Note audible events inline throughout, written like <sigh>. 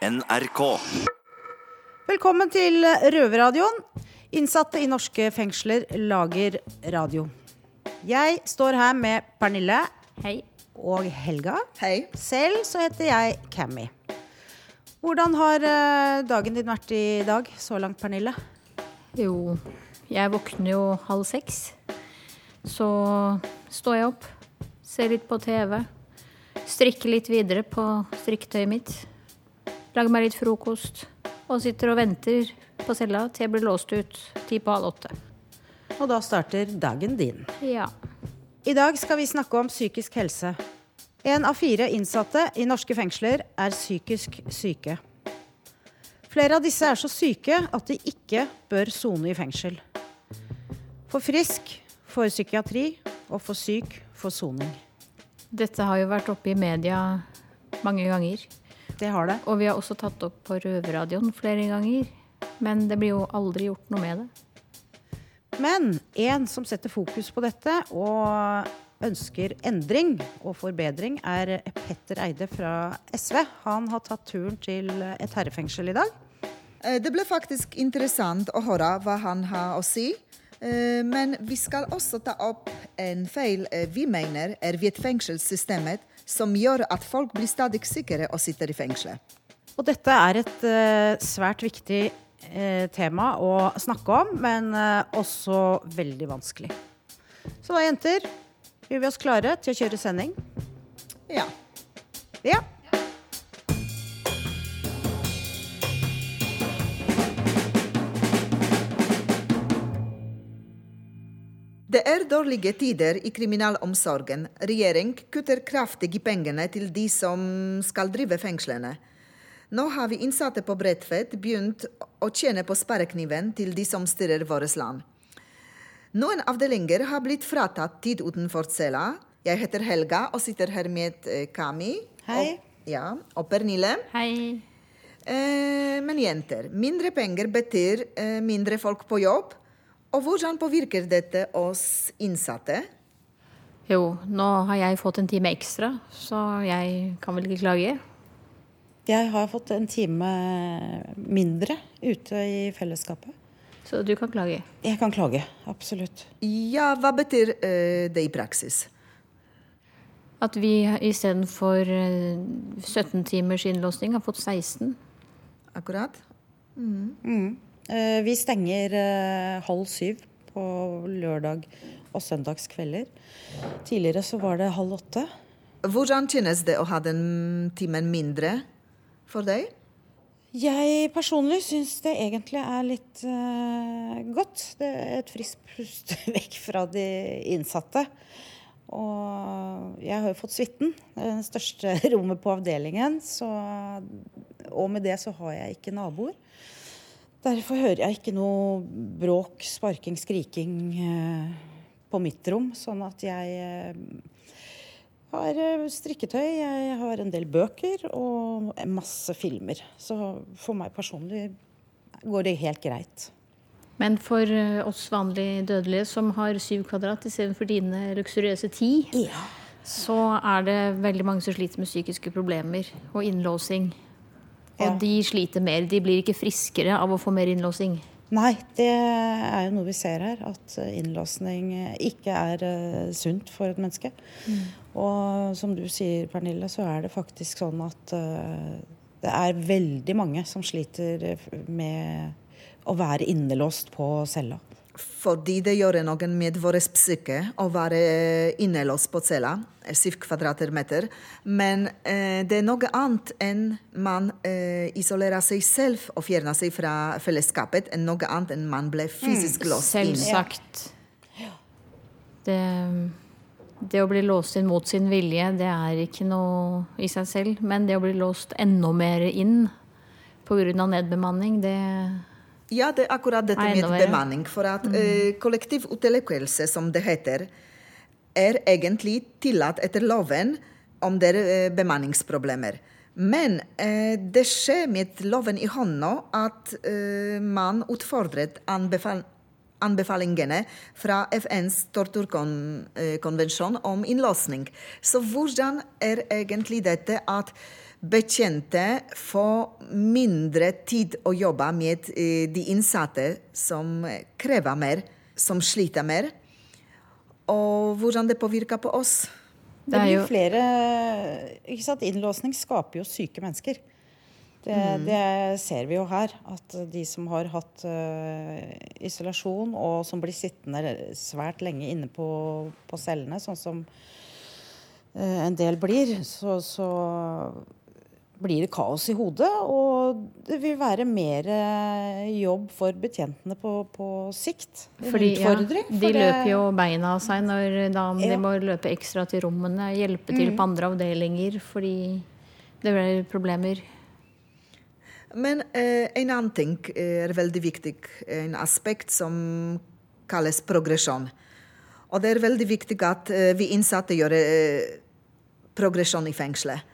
NRK. Velkommen til Røverradioen. Innsatte i norske fengsler lager radio. Jeg står her med Pernille Hei. og Helga. Hei. Selv så heter jeg Cammy. Hvordan har eh, dagen din vært i dag så langt, Pernille? Jo, jeg våkner jo halv seks. Så står jeg opp, ser litt på TV, strikker litt videre på strikketøyet mitt. Lager meg litt frokost og sitter og venter på cella til jeg blir låst ut ti på halv åtte. Og da starter dagen din. Ja. I dag skal vi snakke om psykisk helse. En av fire innsatte i norske fengsler er psykisk syke. Flere av disse er så syke at de ikke bør sone i fengsel. For frisk for psykiatri, og for syk for soning. Dette har jo vært oppe i media mange ganger. Det har det. Og vi har også tatt opp på Røverradioen flere ganger. Men det blir jo aldri gjort noe med det. Men en som setter fokus på dette og ønsker endring og forbedring, er Petter Eide fra SV. Han har tatt turen til et herrefengsel i dag. Eh, Det ble faktisk interessant å høre hva han har å si. Eh, Men vi skal også ta opp en feil eh, vi mener er ved fengselssystemet, som gjør at folk blir stadig sikre og sitter i fengselet. Og dette er et uh, svært viktig uh, tema å snakke om, men uh, også veldig vanskelig. Så da, jenter, gjør vi oss klare til å kjøre sending? Ja. Ja. Det er dårlige tider i kriminalomsorgen. Regjering kutter kraftig i pengene til de som skal drive fengslene. Nå har vi innsatte på Bredtvet begynt å tjene på sperrekniven til de som styrer vårt land. Noen avdelinger har blitt fratatt tid utenfor cella. Jeg heter Helga og sitter her med eh, Kami. Hei. Og, ja, og Pernille. Hei. Eh, men jenter, mindre penger betyr eh, mindre folk på jobb. Og hvordan påvirker dette oss innsatte? Jo, nå har jeg fått en time ekstra, så jeg kan vel ikke klage. Jeg har fått en time mindre ute i fellesskapet. Så du kan klage. Jeg kan klage, absolutt. Ja, hva betyr eh, det i praksis? At vi istedenfor 17 timers innlåsning har fått 16. Akkurat? Eh, Vi stenger eh, halv syv på lørdag og søndagskvelder. Tidligere så var det halv åtte. Hvordan kjennes det å ha den timen mindre for deg? Jeg personlig syns det egentlig er litt uh, godt. Det er et friskt pust <laughs> vekk fra de innsatte. Og jeg har jo fått suiten. Det største <laughs> rommet på avdelingen. Så, og med det så har jeg ikke naboer. Derfor hører jeg ikke noe bråk, sparking, skriking eh, på mitt rom. Sånn at jeg eh, har eh, strikketøy, jeg har en del bøker og masse filmer. Så for meg personlig går det helt greit. Men for oss vanlige dødelige som har syv kvadrat istedenfor dine luksuriøse ti, så er det veldig mange som sliter med psykiske problemer og innlåsing. Og Ja. de sliter mer. De blir ikke friskere av å få mer innlåsing. Nei, det er jo noe vi ser her. At eh, innlåsning eh, ikke er eh, sunt for et menneske. Og som du sier, Pernille, så er det faktisk sånn at det er veldig mange som sliter med å være innelåst på cella. Fordi det gjør noe med vår psyke å være innelåst på cella, eh, syv kvadratmeter. Men eh, det er noe annet enn man eh, isolerer seg selv og fjerner seg fra fellesskapet, enn noe annet enn man ble fysisk låst inn. Selvsagt. Det, det å bli låst inn mot sin vilje, det er ikke noe i seg selv. Men det å bli låst enda mer inn pga. nedbemanning, det Ja, det er akkurat dette med bemanning. For at eh, kollektiv utelukkelse, som det heter, er egentlig tillatt etter loven om det er eh, bemanningsproblemer. Men det skjer med loven i hånda at eh, man utfordret anbefal anbefalingene fra FNs torturkonvensjon om innlåsning. Så hvordan er egentlig dette at betjente får mindre tid å jobbe med eh, de innsatte som krever mer, som sliter mer. Og hvordan det påvirker på oss. Det blir jo flere ikke sant? Innlåsning skaper jo syke mennesker. Det, mm. det, ser vi jo her. At de som har hatt uh, isolasjon, og som blir sittende svært lenge inne på, på cellene, sånn som uh, en del blir, så, så, blir det kaos i hodet. Og det vil være mer uh, jobb for betjentene på, på sikt. En Fordi, utfordring. Ja, de løper jo beina av seg når da, ja. de må løpe ekstra til rommene, hjelpe til mm. på andre avdelinger fordi det blir problemer. Men eh, en annen ting er veldig viktig, en aspekt som kalles progresjon. Og det er veldig viktig at eh, vi innsatte gjør eh, progresjon i fengselet.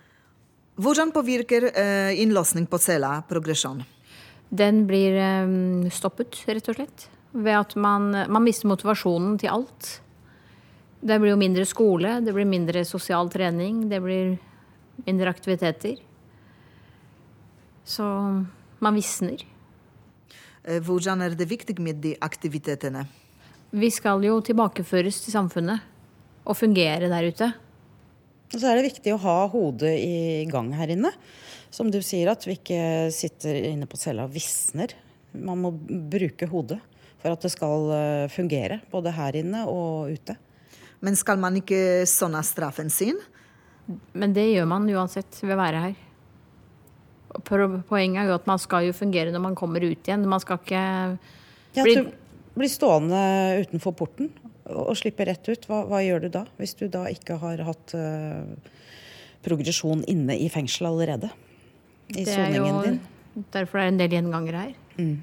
Hvordan påvirker eh, innlåsning på cella progresjon? Den blir eh, stoppet, rett og slett. Ved at man, man mister motivasjonen til alt. Det blir jo mindre skole, det blir mindre sosial trening, det blir mindre aktiviteter. Så man visner. Eh, hvordan er det viktig med de aktivitetene? Vi skal jo tilbakeføres til samfunnet og fungere der ute. Og så er det viktig å ha hodet i gang her inne. Som du sier, at vi ikke sitter inne på cella og visner. Man må bruke hodet for at det skal eh, fungere, både her inne og ute. Men skal man ikke sånne straffen sin? Men det gjør man uansett ved å være her. Poenget er jo at man skal jo fungere når man kommer ut igjen. Man skal ikke bli, bli stående utenfor porten og slippe rett ut. Hva, hva, gjør du da? Hvis du da ikke har hatt uh, progresjon inne i fengsel allerede? I soningen din. Derfor er det en del gjengangere her. Mm.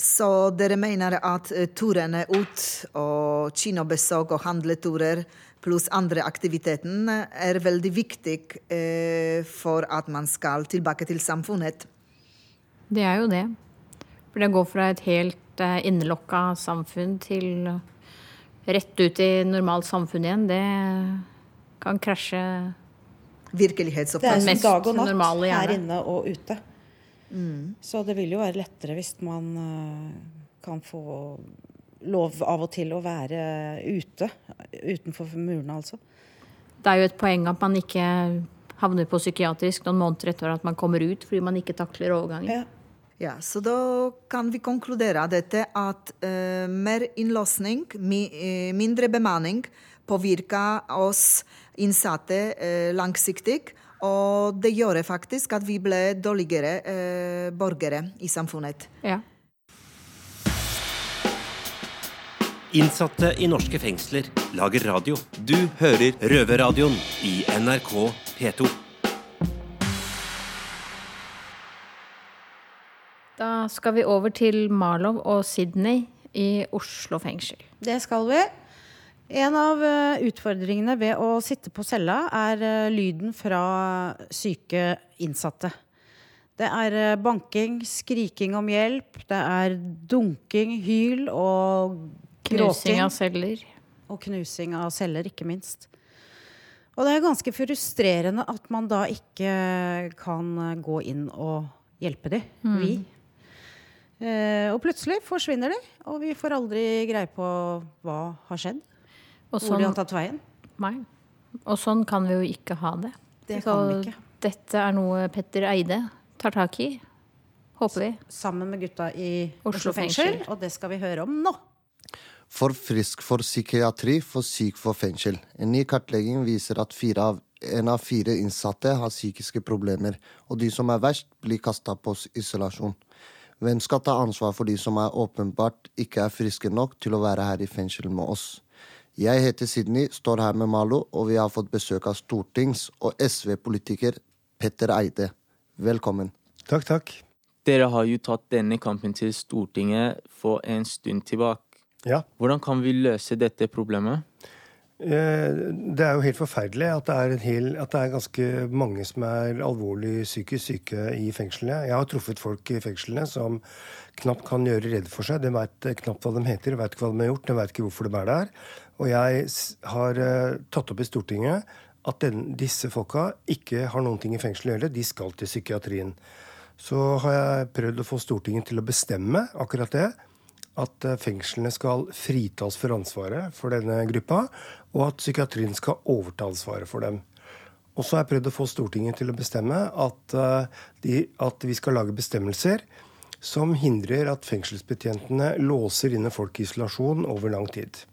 Så dere mener at uh, turene ut og kinobesøk og handleturer pluss andre aktiviteter er veldig viktig eh, for at man skal tilbake til samfunnet. Det er jo det. For det går fra et helt eh, innelokka samfunn til rett ut i normalt samfunn igjen. Det kan krasje Virkelighetsoppfatningen. Det er som dag og natt her inne og ute. Mm. Så det vil jo være lettere hvis man uh, kan få lov av og til å være ute. Utenfor murene, altså. Det er jo et poeng at man ikke havner på psykiatrisk noen måneder etter at man kommer ut fordi man ikke takler overgangen. Ja. Ja, så da kan vi konkludere dette at uh, mer innlåsning, mi, uh, mindre bemanning, påvirker oss innsatte uh, langsiktig. Og det gjør faktisk at vi ble dårligere borgere i samfunnet. Ja. Innsatte i norske fengsler lager radio. Du hører Røverradioen i NRK P2. Da skal vi over til Marlow og Sydney i Oslo fengsel. Det skal vi. En av eh, utfordringene ved å sitte på cella er eh, lyden fra syke innsatte. Det er eh, banking, skriking om hjelp, det er dunking, hyl og Knusing av celler. Og knusing av celler, ikke minst. Og det er ganske frustrerende at man da ikke kan gå inn og hjelpe dem, mm. vi. Eh, og plutselig forsvinner de, og vi får aldri greie på hva har skjedd. Og hvor de har sånn- tatt veien. Nei. Og sånn kan vi jo ikke ha det. Det kan vi ikke. Dette er noe Petter Eide tar tak i. Håper vi. Sammen med gutta i Oslo, Oslo fengsel. Og det skal vi høre om nå. For frisk for psykiatri, for syk for fengsel. En ny kartlegging viser at av, en av fire innsatte har psykiske problemer, og de som er verst, blir kasta på isolasjon. Hvem skal ta ansvar for de som er åpenbart ikke er friske nok til å være her i fengsel med oss? Jeg heter Sidney, står her med Malo, og vi har fått besøk av stortings- og SV-politiker Petter Eide. Velkommen. Takk, takk. Dere har jo tatt denne kampen til Stortinget for en stund tilbake. Ja. Hvordan kan vi løse dette problemet? Eh, det er jo helt forferdelig at det, er hel, at det er ganske mange som er alvorlig psykisk syke i fengslene. Jeg har truffet folk i fengslene som knapt kan gjøre rede for seg. De veit knapt hva de heter, de veit ikke hva de har gjort, de veit ikke hvorfor de er der. Og jeg har uh, tatt opp i Stortinget at den, disse folka ikke har noen ting i fengselet å gjøre. De skal til psykiatrien. Så har jeg prøvd å få Stortinget til å bestemme akkurat det. At eh, fengslene skal fritas for ansvaret for denne gruppa, og at psykiatrien skal overta ansvaret for dem. Og så har jeg prøvd å få Stortinget til å bestemme at, eh, de, at vi skal lage bestemmelser som hindrer at fengselsbetjentene låser inne folk i isolasjon over lang tid.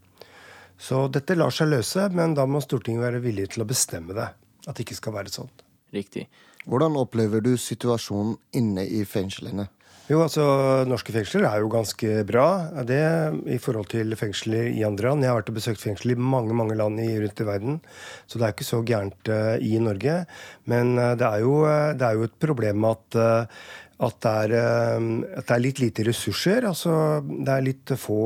Så dette lar seg løse, men da må Stortinget være villig til å bestemme det. At det ikke skal være sånn. Riktig. Hvordan opplever du situasjonen inne i fengslene? Jo, altså, Norske fengsler er jo ganske bra det i forhold til fengsler i andre land. Jeg har vært og besøkt fengsel i mange mange land i, rundt i verden, så det er ikke så gærent uh, i Norge. Men uh, det, er jo, uh, det, er jo, et problem at at det, er, at det, er, litt lite ressurser. altså Det er litt få,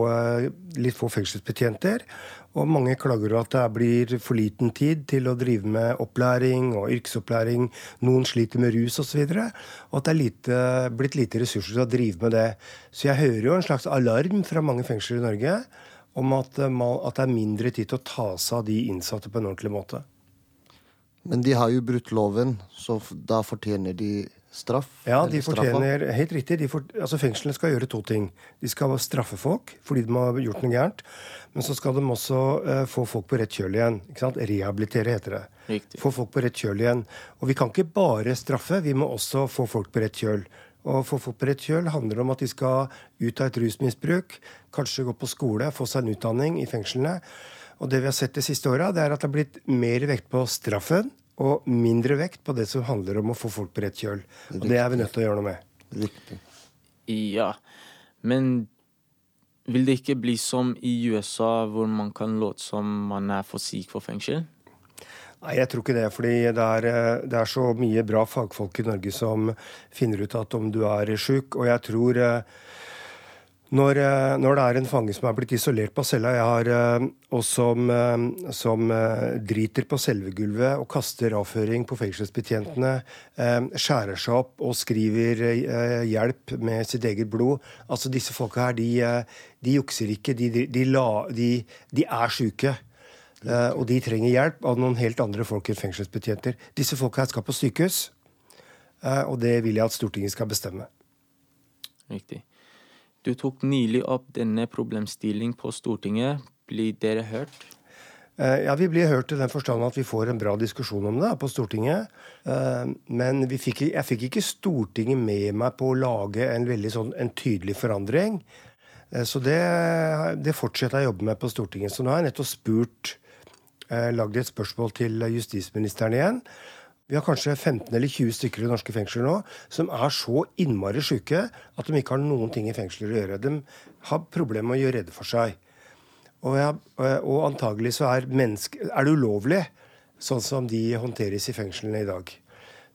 litt få fengselsbetjenter. Og mange klager over at det blir for liten tid til å drive med opplæring og yrkesopplæring. Noen sliter med rus osv. Og, og at det er lite, blitt lite ressurser til å drive med det. Så jeg hører jo en slags alarm fra mange fengsler i Norge om at, at det er mindre tid til å ta seg av de innsatte på en ordentlig måte. Men de har jo brutt loven, så da fortjener de straff? Ja, de fortjener helt riktig. De for, altså Fengslene skal gjøre to ting. De skal straffe folk fordi de har gjort noe gærent. Men så skal de også uh, få folk på rett kjøl igjen. ikke sant? Rehabilitere, heter det. Riktig. Få folk på rett kjøl igjen. Og vi kan ikke bare straffe, vi må også få folk på rett kjøl. Og få folk på rett kjøl handler om at de skal ut av et rusmisbruk, kanskje gå på skole, få seg en utdanning i fengslene. Og det vi har sett de siste åra, er at det har blitt mer vekt på straffen og mindre vekt på det som handler om å få folk på rett kjøl. Og det er vi nødt til å gjøre noe med. Riktig. Ja, men vil det ikke bli som i USA, hvor man kan låte som man er for syk for fengsel? Nei, jeg tror ikke det. fordi det er, eh, det er, så mye bra fagfolk i Norge som finner ut at om du er sjuk. Og jeg tror eh, når, eh, når, det er en fange som er blitt isolert på cella, jeg har, eh, og som, eh, som driter på selve gulvet og kaster avføring på fengselsbetjentene, skjærer seg opp og skriver hjelp med sitt eget blod Altså Disse folka her, de, de jukser ikke. De, de, la, de, er sjuke. Og de trenger hjelp av noen helt andre folk enn fengselsbetjenter. Disse folka her skal på sykehus, og det vil jeg at Stortinget skal bestemme. Riktig. Du tok nylig opp denne problemstillingen på Stortinget. Blir dere hørt? Eh, ja, Vi blir hørt i den forstand at vi får en bra diskusjon om det på Stortinget. Eh, men fikk, jeg fikk ikke Stortinget med meg på å lage en veldig sånn, en tydelig forandring. Eh, så det, det, fortsetter jeg å jobbe med på Stortinget. Så nå har jeg nettopp spurt, lagd et spørsmål til justisministeren igjen. Vi har kanskje 15 eller 20 stykker i norske fengsler nå som er så innmari sjuke at de ikke har noen ting i fengsler å gjøre. De har problemer med å gjøre redde for seg. Og, ja, og antagelig så er, er det ulovlig, sånn som de håndteres i fengslene i dag.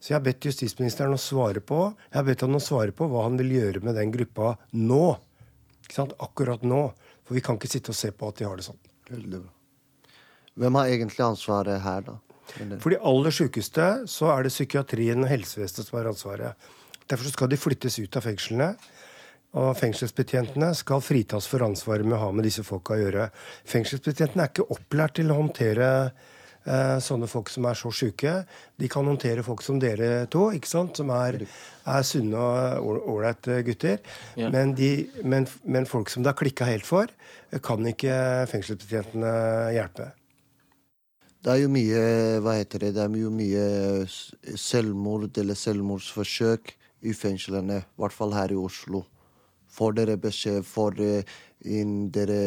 Så jeg har bedt justisministeren å svare på jeg har bedt han å svare på hva han vil gjøre med den gruppa nå. Akkurat nå. For vi kan ikke sitte og se på at de har det sånn. Veldig bra. Hvem har egentlig ansvaret her, da? For de aller sykeste så er det psykiatrien og helsevesenet som har ansvaret. Derfor skal de flyttes ut av fengslene. Og fengselsbetjentene skal fritas for ansvaret med å ha med disse folka å gjøre. Fengselsbetjentene er ikke opplært til å håndtere eh, sånne folk som er så sjuke. De kan håndtere folk som dere to, ikke sant? som er, er sunne og ålreite gutter. Ja. Men, de, men, men, folk som det har klikka helt for, kan ikke fengselsbetjentene hjelpe. Det er jo mye hva heter det, det er jo mye selvmord eller selvmordsforsøk i fengslene, i hvert fall her i Oslo. Får dere beskjed, får eh, inn dere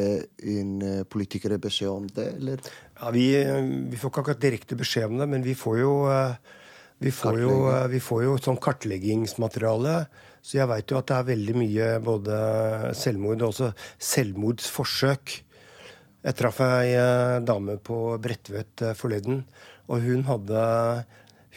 inn eh, politikere beskjed om det, eller? Ja, vi, vi, får ikke akkurat direkte beskjed om det, men vi får jo eh, vi får, jo, vi får jo sånn kartleggingsmateriale. Så jeg veit jo at det er veldig mye både selvmord og også selvmordsforsøk jeg traff ei eh, dame på Bredtvet eh, forleden, og hun hadde,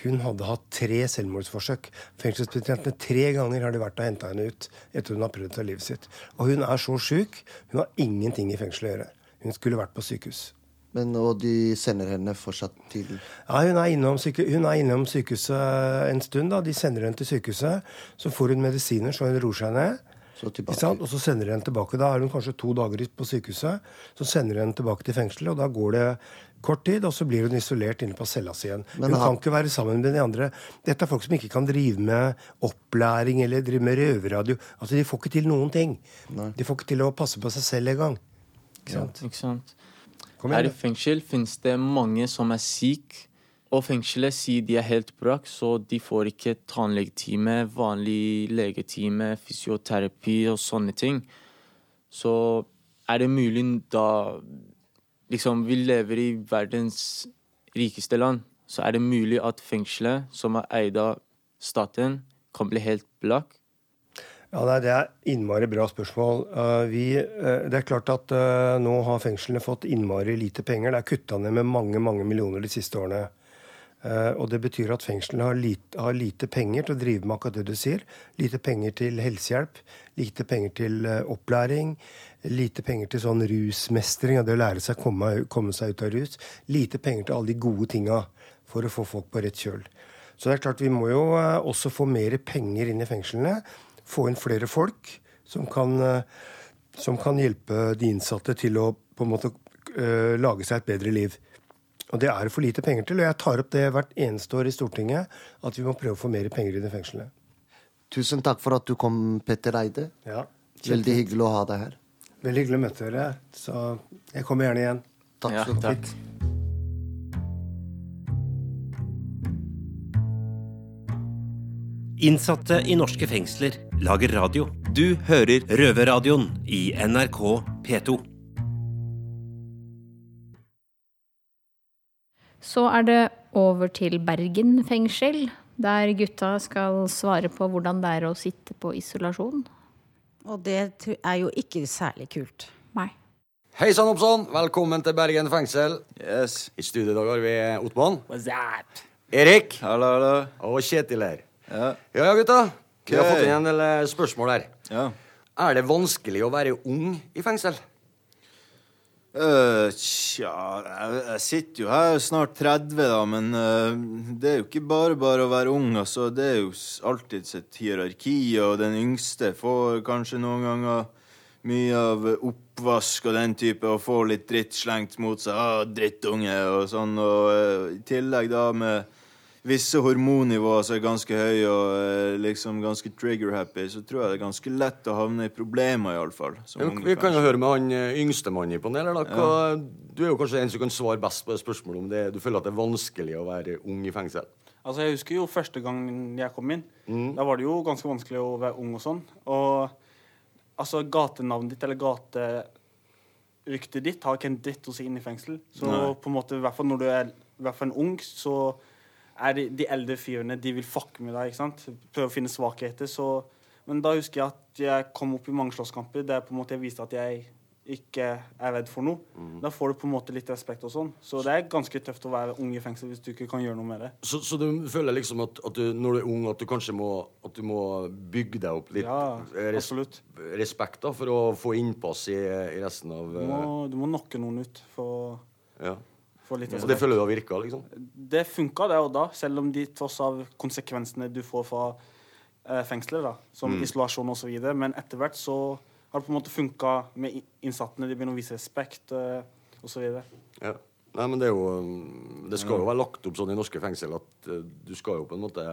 hun hadde hatt tre selvmordsforsøk. Fengselsbetjentene tre ganger har de vært og henta henne ut etter hun har prøvd å ta livet sitt. Og hun er så sjuk. Hun har ingenting i fengsel å gjøre. Hun skulle vært på sykehus. Men Og de sender henne fortsatt til Ja, Hun er innom, syke, hun er innom sykehuset en stund. da. De sender henne til sykehuset. Så får hun medisiner så hun roer seg ned. Så og så sender de henne tilbake. Da er hun kanskje to dager på sykehuset. Så sender de henne tilbake til fengselet, og da går det kort tid, og så blir hun isolert inne på cella si igjen. Men hun kan ikke være sammen med de andre. Dette er folk som ikke kan drive med opplæring eller drive med røverradio. Altså, De får ikke til noen ting. De får ikke til å passe på seg selv engang. Ikke sant? Ikke sant? Her i fengsel finnes det mange som er syke. Og fengselet sier de er helt brak, så de får ikke tannlegetime, vanlig legetime, fysioterapi og sånne ting. Så er det mulig da Liksom, vi lever i verdens rikeste land, så er det mulig at fengselet, som er eid av staten, kan bli helt blakk. Ja, nei, Det er innmari bra spørsmål. Uh, vi, uh, det er klart at uh, Nå har fengslene fått innmari lite penger. Det er kutta ned med mange mange millioner de siste årene. Uh, og Det betyr at fengslene har lite, har lite penger til å drive med akkurat det du sier. Lite penger til helsehjelp, lite penger til uh, opplæring, lite penger til sånn rusmestring, det å lære seg å komme, komme seg ut av rus. Lite penger til alle de gode tinga for å få folk på rett kjøl. Så det er klart vi må jo uh, også få mer penger inn i fengslene få inn flere folk som kan, eh, som kan hjelpe de innsatte til å på en måte eh, lage seg et bedre liv. Og Det er det for lite penger til. og Jeg tar opp det hvert eneste år i Stortinget, at vi må prøve å få mer penger i de fengslene. Tusen takk for at du kom, Petter Eide. Ja. Veldig hyggelig å ha deg her. Veldig hyggelig å møte dere. Så jeg kommer gjerne igjen. Takk Ja, skal du ha. Innsatte i norske fengsler lager radio. Du hører Røverradioen i NRK P2. Så er det over til Bergen fengsel, der gutta skal svare på hvordan det er å sitte på isolasjon. Og det er jo ikke særlig kult. Nei. Hei sann, oppsann. Velkommen til Bergen fengsel. Yes. I studio i dag har vi Ottmann, What's that? Erik Hallo, hallo. og Kjetil her. Ja. Ja, ja, gutta. Vi har fått inn en del eh, spørsmål her. ja. Er det vanskelig å være ung i fengsel? Øh, tja, jeg, jeg sitter jo her snart 30, da, men uh, det er jo ikke bare bare å være ung. altså. Det er jo alltid sitt hierarki, og den yngste får kanskje noen ganger mye av oppvask og den type, og får litt dritt slengt mot seg. Ah, drittunge og sånn. Og uh, i tillegg da med visse hormonnivåer som er ganske høye og øh, liksom ganske trigger-happy, så tror jeg det er ganske lett å havne i problemer, iallfall. Ja, vi kan jo høre med han yngste yngstemann i panelet. da. Hva, Du er jo kanskje en som kan svare best på det spørsmålet om det, du føler at det er vanskelig å være ung i fengsel. Altså, Jeg husker jo første gang jeg kom inn. Da var det jo ganske vanskelig å være ung og sånn. Og altså, gatenavnet ditt eller gateryktet ditt har ikke en dritt å si inn i fengsel. Så Nei. på en måte, i hvert fall når du er i hvert fall en ung, så er de, de eldre fyrene de vil fucke med deg. ikke sant? Prøve å finne svakheter. Så, men da husker jeg at jeg kom opp i mange slåsskamper der på en måte jeg viste at jeg ikke er redd for noe. Da får du på en måte litt respekt og sånn. Så det er ganske tøft å være ung i fengsel hvis du ikke kan gjøre noe med det. Så, så du føler liksom at, at du, når du er ung, at du kanskje må, at du må bygge deg opp litt Ja, res, respekt da, for å få innpass i, i resten av Du må, du må nokke noen ut for å ja. Få litt Og det føler du har virka, liksom? Det funka der og da, selv om de tross av konsekvensene du får fra eh, fengselet, da, som Mm. isolasjon osv. Men etter hvert så har det på en måte funka med innsattene. De begynner å vise respekt eh, osv. Ja. Nei, men det er jo um, Det skal jo være lagt opp sånn i norske fengsel at eh, du skal jo på en måte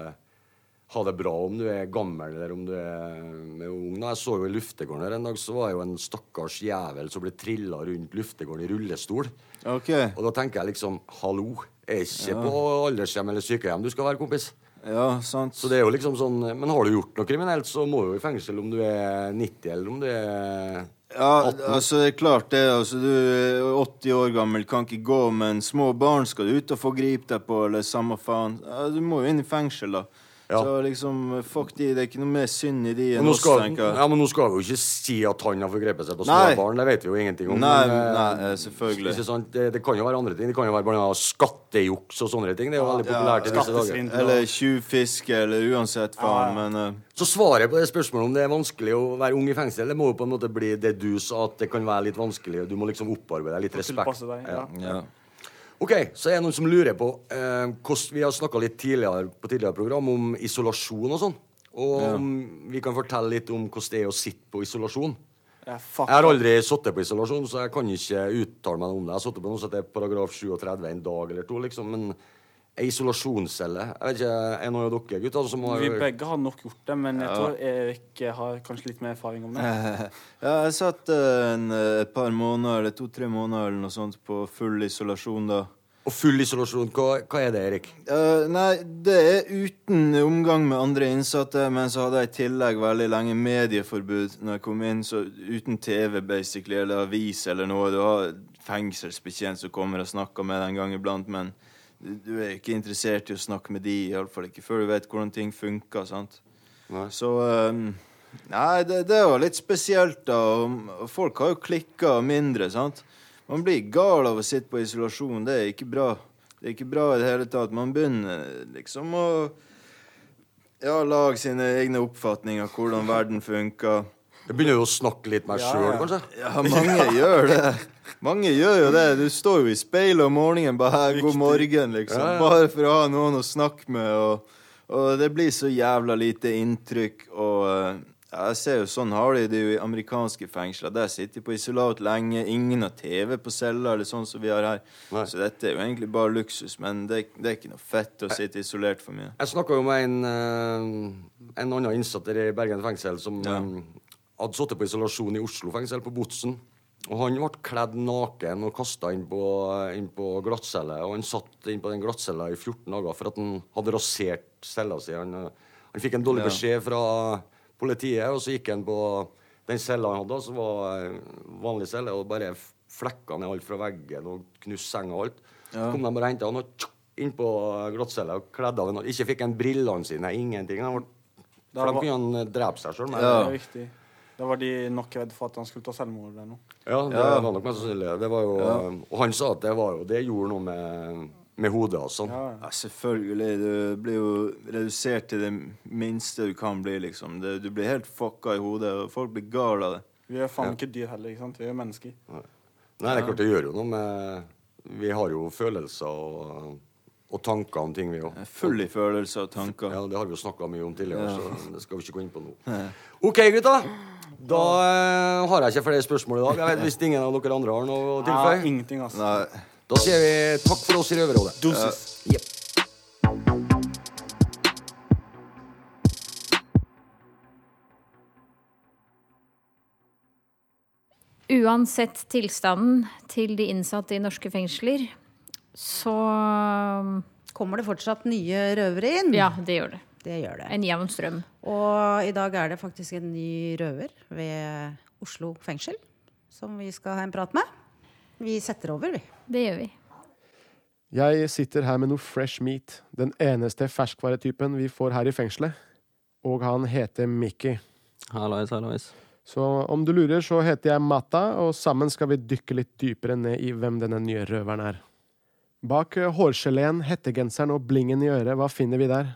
ha det bra om du er gammel eller om du er, er ung. Jeg så jo i luftegården her en dag, så var det jo en stakkars jævel som ble trilla rundt luftegården i rullestol. Okay. Og da tenker jeg liksom Hallo, er ikke på aldershjem eller sykehjem du skal være, kompis. Ja, sant. Så det er jo liksom sånn Men har du gjort noe kriminelt, så må du jo i fengsel om du er 90 eller om du er Ja, altså det er klart det. altså Du er 80 år gammel, kan ikke gå, men små barn skal du ut og få gripe deg på, eller samme faen. Ja, du må jo inn i fengsel, da. Ja. Så liksom, fuck de. Det er ikke noe mer synd i de enn oss, skal, tenker jeg. ja, men nå skal vi jo ikke si at han har forgrepet seg på små barn. Det vet vi jo ingenting om. Nei, men, eh, nei, eh, selvfølgelig. Ikke sant? Det, det kan jo være andre ting. Det kan jo være blant annet skattejuks og sånne ting. Det er jo veldig populært i disse dager. Eller tjuvfiske, eller uansett faen, men uh... Så svaret på det spørsmålet om det er vanskelig å være ung i fengsel, det må jo på en måte bli det du sa, at det kan være litt vanskelig. Du må liksom opparbeide deg litt respekt. deg, ja. ja. Ok, så er det noen som lurer på eh, hvordan, Vi har snakka litt tidligere på tidligere program om isolasjon og sånn. Og om vi kan fortelle litt om hvordan det er å sitte på isolasjon. Jeg Jeg har aldri sittet på isolasjon, så jeg kan ikke uttale meg om det. Jeg har sittet på noe som heter paragraf 37 en dag eller to, liksom. Men isolasjonscelle Jeg vet ikke, Er noen av dere gutter som har Vi begge har nok gjort det, men jeg tror Erik har kanskje litt mer erfaring om det. <laughs> Ja, jeg satt eh, en, eh, et par måneder, eller to-tre måneder eller noe sånt, på full isolasjon da. Og full isolasjon, hva, hva er det, Erik? Uh, nei, det er uten omgang med andre innsatte, men så hadde jeg i tillegg veldig lenge medieforbud når jeg kom inn, så uten TV, basically, eller avis eller noe. Du har fengselsbetjent som kommer og snakker med deg en gang iblant, men du, er ikke interessert i å snakke med de, iallfall ikke før du vet hvordan ting funker, sant. Nei. Så um, Nei, det, det var litt spesielt, da. og- Folk har jo klikka mindre, sant. Man blir gal av å sitte på isolasjon. Det er ikke bra. Det er ikke bra i det hele tatt. Man begynner liksom å ja, lage sine egne oppfatninger av hvordan verden funker. Jeg begynner jo å snakke litt meg Ja, sjøl, ja. kanskje? Ja, mange gjør det. <laughs> Mange gjør jo det. Du står jo i speilet om morgenen bare her, god morgen, liksom. Ja, ja. Bare for å ha noen å snakke med. Og, og det blir så jævla lite inntrykk. Og eh, ja, jeg ser jo sånn har de det jo i amerikanske fengsler. Der sitter de på isolat lenge. Ingen har TV på cella, eller sånn som vi har her. Nei. Så dette er jo egentlig bare luksus. Men det, det er ikke noe fett å sitte isolert for mye. Jeg snakka jo med en, eh, en annen innsatt i Bergen fengsel som Ja. eh, hadde sittet på isolasjon i Oslo fengsel, på Botsen. Og han ble kledd naken og kasta inn på, inn på glattcelle. Og han satt inn på den glattcella i 14 dager for at han hadde rasert cella si. Han, eh, han fikk en dårlig Ja. beskjed fra politiet, og så gikk han på den cella han hadde, som var en vanlig celle, og bare flekka ned alt fra veggen og knuste senga og alt. Så kom de bare og henta han og tsk, inn på glattcella og kledde av ham. Ikke fikk han brillene sine, ingenting. Han ble, for da kunne han eh, drepe seg sjøl. Det er viktig. Da var de nok redd for at han skulle ta selvmord eller noe. Ja, det Ja. var nok mest sannsynlig. Det var jo, Og han sa at det, var jo, det gjorde noe med, med hodet og sånn. Ja, ja. Ja, selvfølgelig. Du blir jo redusert til det minste du kan bli, liksom. Det, du blir helt fucka i hodet, og folk blir gale av det. Vi er faen ikke dyr heller, ikke sant? Vi er mennesker. Nei, det er klart det gjør jo noe med Vi har jo følelser og, og tanker om ting, vi òg. Full i følelser og tanker. Ja, det har vi jo snakka mye om tidligere, Ja. så det skal vi ikke gå inn på nå. OK, gutta. Da eh, har jeg ikke flere spørsmål i dag. Jeg vet Hvis ingen av dere andre har noe å Ja, ingenting, altså. Nei. da sier vi takk for oss i Røverrådet. Dosis. Jepp. Uansett tilstanden til de innsatte i norske fengsler, så Kommer det fortsatt nye røvere inn? Ja, det gjør det. Det gjør det. En jevn strøm. Og i dag er det faktisk en ny røver ved Oslo fengsel som vi skal ha en prat med. Vi setter over, vi. Det gjør vi. Jeg sitter her med noe fresh meat, den eneste ferskvaretypen vi får her i fengselet. Og han heter Mickey. Hallois, hallois. Så om du lurer, så heter jeg Mata, og sammen skal vi dykke litt dypere ned i hvem denne nye røveren er. Bak hårgeleen, hettegenseren og blingen i øret, hva finner vi der?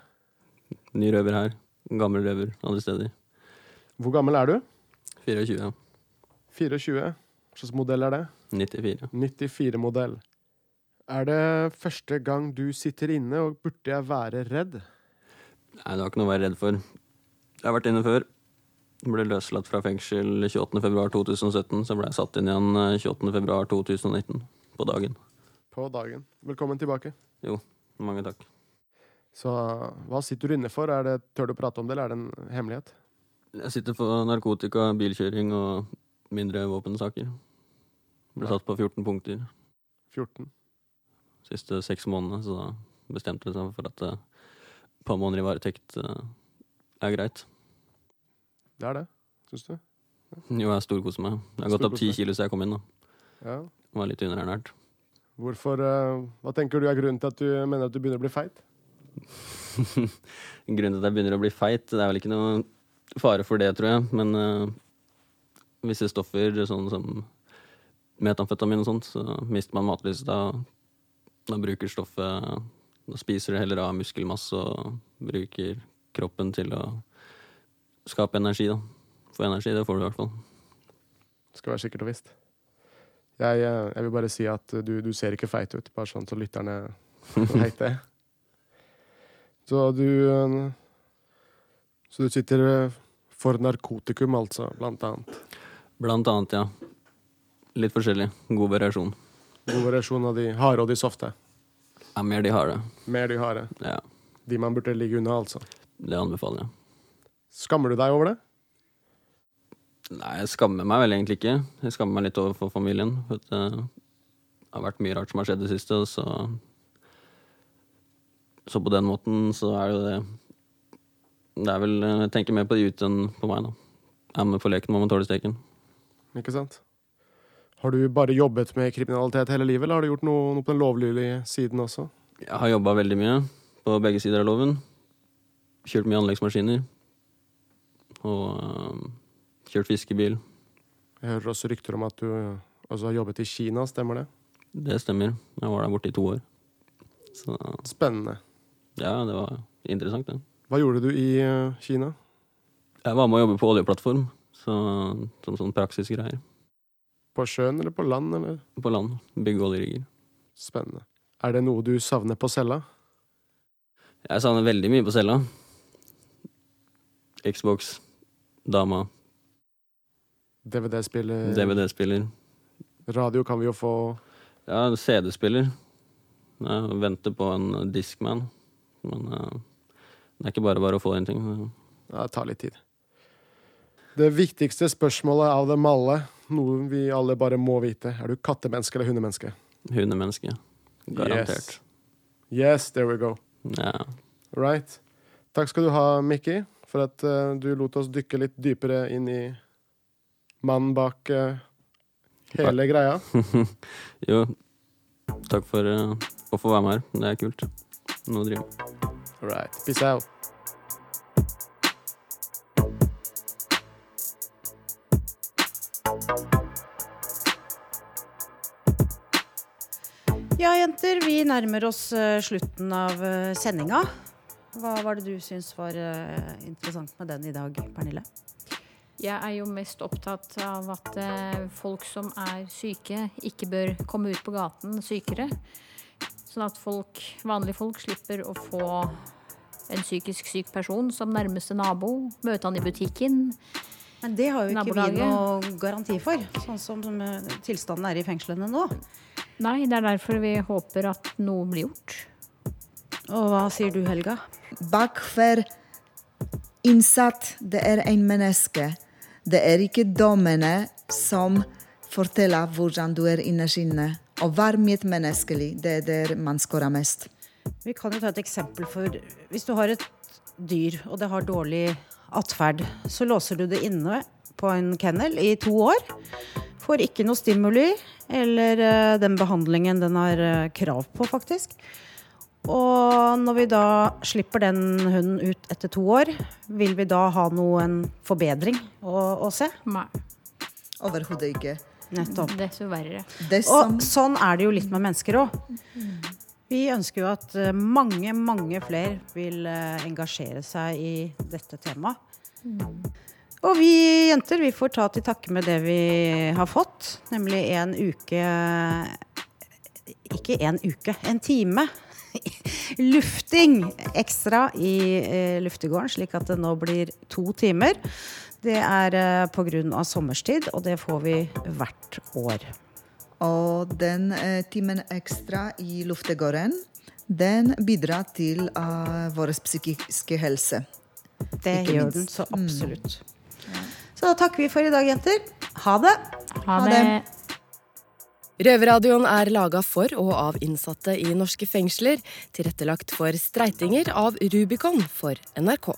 Ny røver her. Gammel røver andre steder. Hvor gammel er du? 24. 24. Hva slags modell er det? 94. 94-modell. Er det første gang du sitter inne, og burde jeg være redd? Nei, det var ikke noe å være redd for. Jeg har vært inne før. Ble løslatt fra fengsel 28.2.2017, så ble jeg satt inn igjen eh, 28.2.2019. På dagen. På dagen. Velkommen tilbake. Jo, mange takk. Så hva sitter du inne for? Er det, tør du prate om det, eller er det en hemmelighet? Jeg sitter for narkotika, bilkjøring og mindre våpensaker. Ble satt på 14 punkter 14. siste seks månedene, så da bestemte jeg seg for at eh, et par måneder i varetekt eh, er greit. Det er det, syns du? Jo, jeg storkoser meg. Jeg har gått opp ti kilo siden jeg kom inn. da. Ja. Var litt underernært. Hvorfor eh, Hva tenker du er grunnen til at du mener at du begynner å bli feit? <laughs> Grunnen til at jeg begynner å bli feit, det er vel ikke noe fare for det, tror jeg. Men uh, visse stoffer, sånn som metamfetamin og sånt, så mister man matlyst. Da, da bruker stoffet Da spiser det heller av muskelmasse og bruker kroppen til å skape energi, da. Få energi, det får du i hvert fall. Det Skal være sikkert og visst. Jeg, eh, jeg vil bare si at du, du ser ikke feit ut, bare sånn så lytterne veit det. <laughs> <laughs> Så du eh, Så du sitter eh, for narkotikum, altså, blant annet. Blant annet, ja. Litt forskjellig. God variasjon. God variasjon av de harde og de softe. Ja, mer de harde. Mer de harde. Ja. De man burde ligge unna, altså. Det anbefaler jeg. Skammer du deg over det? Nei, jeg skammer meg vel egentlig ikke. Jeg skammer meg litt overfor familien. For eh, det har vært mye rart som har skjedd i det siste, og så Så på den måten så er det jo det Det er vel Jeg tenker mer på de ute enn på meg, da. Er med på leken, må man tåle steken. Ikke sant? Har du bare jobbet med kriminalitet hele livet, eller har du gjort noe, noe på den lovlydige siden også? Jeg har jobba veldig mye på begge sider av loven. Kjørt mye anleggsmaskiner. Og øh, kjørt fiskebil. Jeg hører også rykter om at du eh, også har jobbet i Kina, stemmer det? Det stemmer. Jeg var der borte i to år. Så Spennende. Ja, det var interessant, det. Hva gjorde du i eh, Kina? Jeg var med å jobbe på oljeplattform, så, som sånn praksisgreier. På sjøen eller på land, eller? På land. Bygge oljerigger. Spennende. Er det noe du savner på cella? Jeg savner veldig mye på cella. Xbox, dama, DVD-spiller? DVD-spiller. Radio kan vi jo få Ja, CD-spiller. Jeg venter på en Discman. Men eh, det er ikke bare bare å få en ting. Ja, det tar litt tid. Det viktigste spørsmålet av dem alle, noe vi alle bare må vite, er du kattemenneske eller hundemenneske? Hundemenneske. Garantert. Yes. yes, there we go. Ja. Right. Takk skal du ha, Mikki, for at uh, du lot oss dykke litt dypere inn i mannen bak uh, hele greia. <laughs> jo, takk for uh, å få være med her. Det er kult. Nå driver vi. All right. Peace out. Ja, jenter, vi nærmer oss eh, slutten av eh, sendinga. Hva var det du syns var eh, interessant med den i dag, Pernille? Jeg er jo mest opptatt av at folk som er syke, ikke bør komme ut på gaten sykere. Sånn at folk, vanlige folk slipper å få en psykisk syk person som nærmeste nabo, møte han i butikken. Men det har jo ikke vi noe garanti for, sånn som eh, tilstanden er i fengslene nå. Nei, det er derfor vi håper at noe blir gjort. Og hva sier du, Helga? Bak hver innsatt det er en menneske. Det er ikke dommene som forteller hvordan du er innerst inne. Å være medmenneskelig, det er der man skårer mest. Vi kan jo ta et eksempel for Hvis du har et dyr, og det har dårlig atferd, så låser du det inne på en kennel i to år. Får ikke noe stimuli eller eh, den behandlingen den har eh, krav på, faktisk. Og når vi da slipper den hunden ut etter to år, vil vi da ha noen forbedring å, å se? Nei. Overhodet ikke. Nettopp. Desto verre. Og sånn er det jo litt med mennesker òg. Vi ønsker jo at eh, mange, mange flere vil eh, engasjere seg i dette temaet. Og vi jenter vi får ta til takke med det vi har fått, nemlig en uke Ikke en uke, en time. <laughs> Lufting ekstra i eh, luftegården, slik at det nå blir to timer. Det er eh, pga. sommerstid, og det får vi hvert år. Og den eh, timen ekstra i luftegården, den bidrar til eh, vår psykiske helse. Det Ikke gjør minst. den så absolutt. Så da takker vi for i dag, jenter. Ha det. Ha Ha det. det. Røverradioen er laga for og av innsatte i norske fengsler. Tilrettelagt for streitinger av Rubicon for NRK.